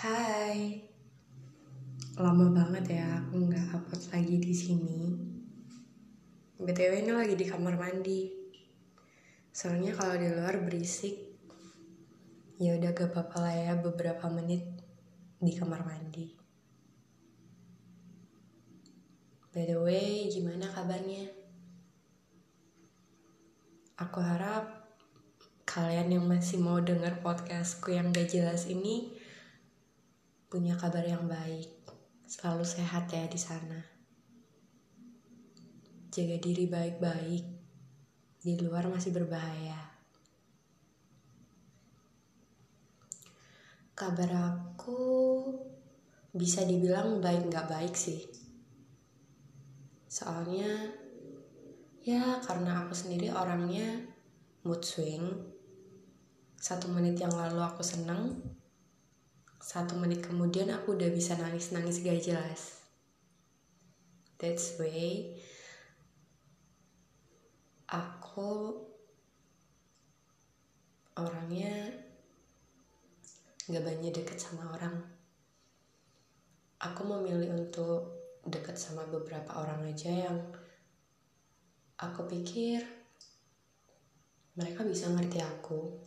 Hai, lama banget ya aku nggak upload lagi di sini. btw ini lagi di kamar mandi. Soalnya kalau di luar berisik, ya udah gak apa-apa lah ya beberapa menit di kamar mandi. By the way, gimana kabarnya? Aku harap kalian yang masih mau denger podcastku yang gak jelas ini punya kabar yang baik. Selalu sehat ya di sana. Jaga diri baik-baik. Di luar masih berbahaya. Kabar aku bisa dibilang baik nggak baik sih. Soalnya ya karena aku sendiri orangnya mood swing. Satu menit yang lalu aku seneng, satu menit kemudian aku udah bisa nangis-nangis gak jelas. That's way aku orangnya gak banyak deket sama orang. Aku memilih untuk deket sama beberapa orang aja yang aku pikir mereka bisa ngerti aku.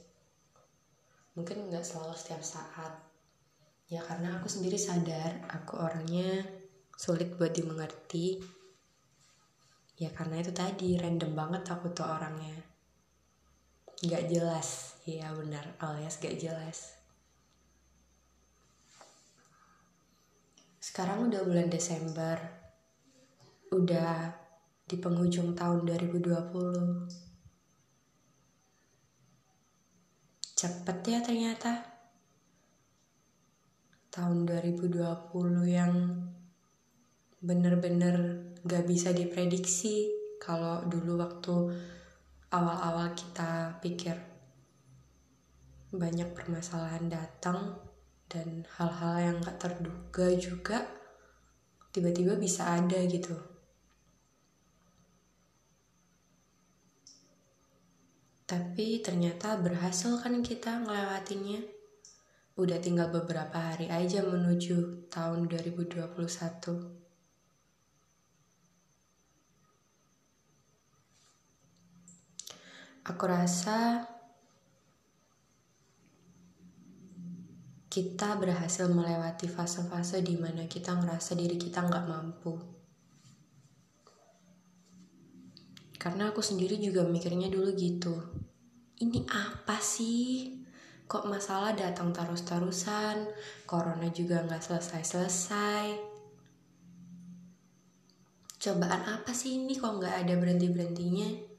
Mungkin nggak selalu setiap saat ya karena aku sendiri sadar aku orangnya sulit buat dimengerti. Ya karena itu tadi random banget aku tuh orangnya. Nggak jelas. Iya benar. Alias gak jelas. Sekarang udah bulan Desember. Udah di penghujung tahun 2020 cepet ya ternyata tahun 2020 yang bener-bener gak bisa diprediksi kalau dulu waktu awal-awal kita pikir banyak permasalahan datang dan hal-hal yang gak terduga juga tiba-tiba bisa ada gitu. Tapi ternyata berhasil kan kita ngelewatinnya udah tinggal beberapa hari aja menuju tahun 2021 Aku rasa kita berhasil melewati fase-fase di mana kita ngerasa diri kita nggak mampu. Karena aku sendiri juga mikirnya dulu gitu. Ini apa sih? Kok masalah datang terus-terusan? Corona juga nggak selesai-selesai. Cobaan apa sih ini kok nggak ada berhenti-berhentinya?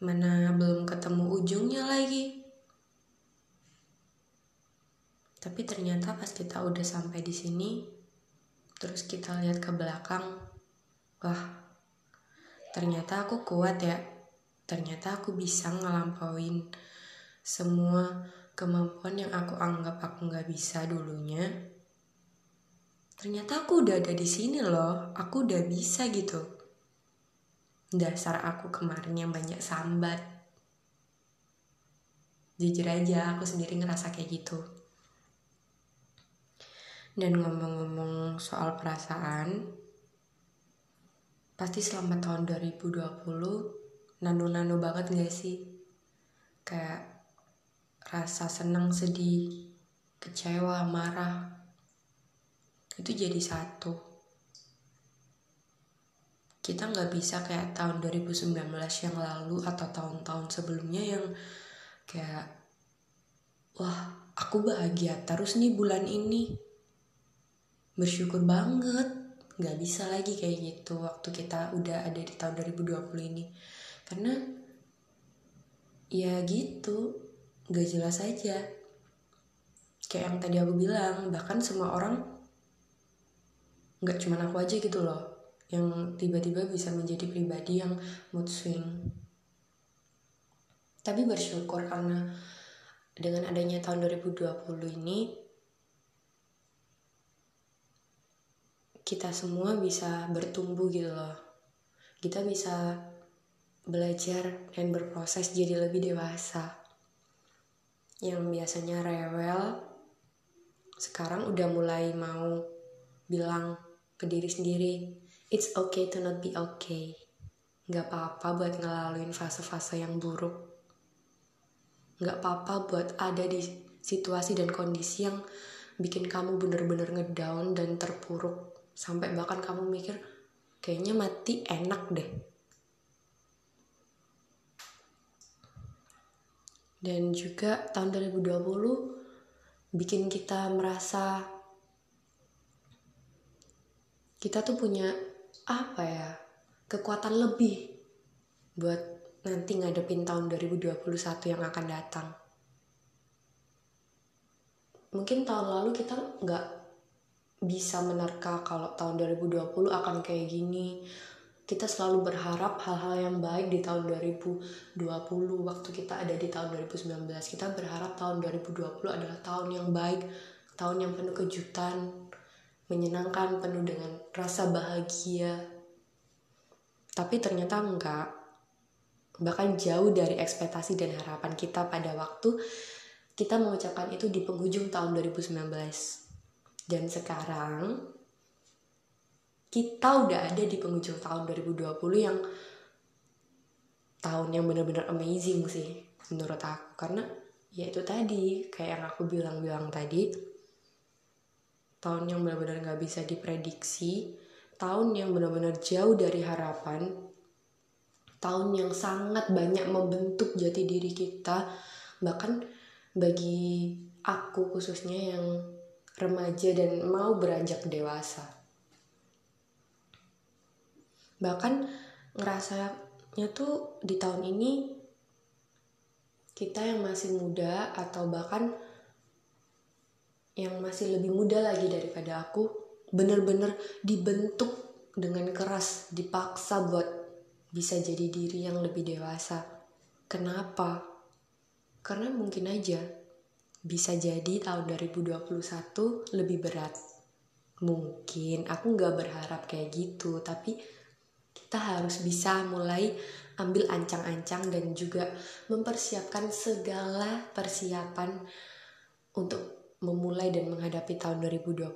mana belum ketemu ujungnya lagi. Tapi ternyata pas kita udah sampai di sini, terus kita lihat ke belakang, wah, ternyata aku kuat ya. Ternyata aku bisa ngelampauin semua kemampuan yang aku anggap aku nggak bisa dulunya. Ternyata aku udah ada di sini loh, aku udah bisa gitu. Dasar aku kemarin yang banyak sambat. Jujur aja aku sendiri ngerasa kayak gitu. Dan ngomong-ngomong soal perasaan pasti selama tahun 2020 nano-nano banget gak sih? Kayak rasa senang sedih kecewa marah. Itu jadi satu. Kita nggak bisa kayak tahun 2019 yang lalu atau tahun-tahun sebelumnya yang kayak wah aku bahagia terus nih bulan ini. Bersyukur banget. Nggak bisa lagi kayak gitu waktu kita udah ada di tahun 2020 ini. Karena ya gitu nggak jelas aja kayak yang tadi aku bilang bahkan semua orang nggak cuma aku aja gitu loh yang tiba-tiba bisa menjadi pribadi yang mood swing. Tapi bersyukur karena dengan adanya tahun 2020 ini kita semua bisa bertumbuh gitu loh. Kita bisa belajar dan berproses jadi lebih dewasa. Yang biasanya rewel, sekarang udah mulai mau bilang ke diri sendiri it's okay to not be okay. Nggak apa-apa buat ngelaluin fase-fase yang buruk. Nggak apa-apa buat ada di situasi dan kondisi yang bikin kamu bener-bener ngedown dan terpuruk. Sampai bahkan kamu mikir kayaknya mati enak deh dan juga tahun 2020 bikin kita merasa kita tuh punya apa ya kekuatan lebih buat nanti ngadepin tahun 2021 yang akan datang. Mungkin tahun lalu kita nggak bisa menerka kalau tahun 2020 akan kayak gini kita selalu berharap hal-hal yang baik di tahun 2020 waktu kita ada di tahun 2019 kita berharap tahun 2020 adalah tahun yang baik tahun yang penuh kejutan menyenangkan penuh dengan rasa bahagia. Tapi ternyata enggak. Bahkan jauh dari ekspektasi dan harapan kita pada waktu kita mengucapkan itu di penghujung tahun 2019 dan sekarang kita udah ada di penghujung tahun 2020 yang tahun yang benar-benar amazing sih menurut aku. Karena ya itu tadi kayak yang aku bilang-bilang tadi tahun yang benar-benar nggak bisa diprediksi tahun yang benar-benar jauh dari harapan tahun yang sangat banyak membentuk jati diri kita bahkan bagi aku khususnya yang remaja dan mau beranjak dewasa bahkan ngerasanya tuh di tahun ini kita yang masih muda atau bahkan yang masih lebih muda lagi daripada aku bener-bener dibentuk dengan keras dipaksa buat bisa jadi diri yang lebih dewasa. Kenapa? Karena mungkin aja bisa jadi tahun 2021 lebih berat. Mungkin aku nggak berharap kayak gitu tapi kita harus bisa mulai ambil ancang-ancang dan juga mempersiapkan segala persiapan untuk memulai dan menghadapi tahun 2021.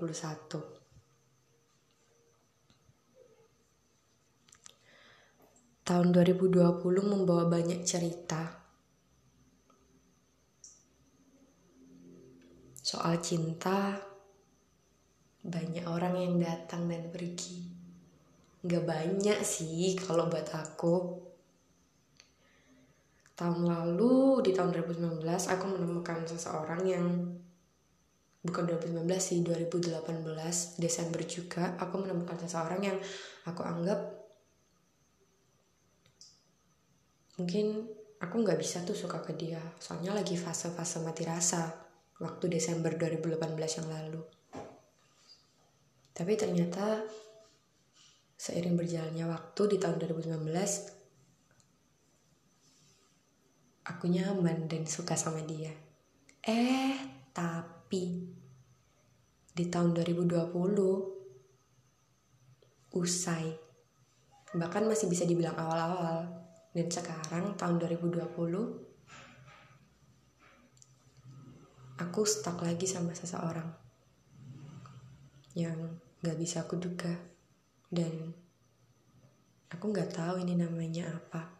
Tahun 2020 membawa banyak cerita soal cinta, banyak orang yang datang dan pergi nggak banyak sih kalau buat aku. Tahun lalu di tahun 2019 aku menemukan seseorang yang bukan 2019 sih 2018 Desember juga aku menemukan seseorang yang aku anggap mungkin aku nggak bisa tuh suka ke dia soalnya lagi fase-fase mati rasa waktu Desember 2018 yang lalu. Tapi ternyata seiring berjalannya waktu di tahun 2019 aku nyaman dan suka sama dia. Eh tapi di tahun 2020 usai bahkan masih bisa dibilang awal-awal dan sekarang tahun 2020 aku stuck lagi sama seseorang yang gak bisa aku duga dan aku nggak tahu ini namanya apa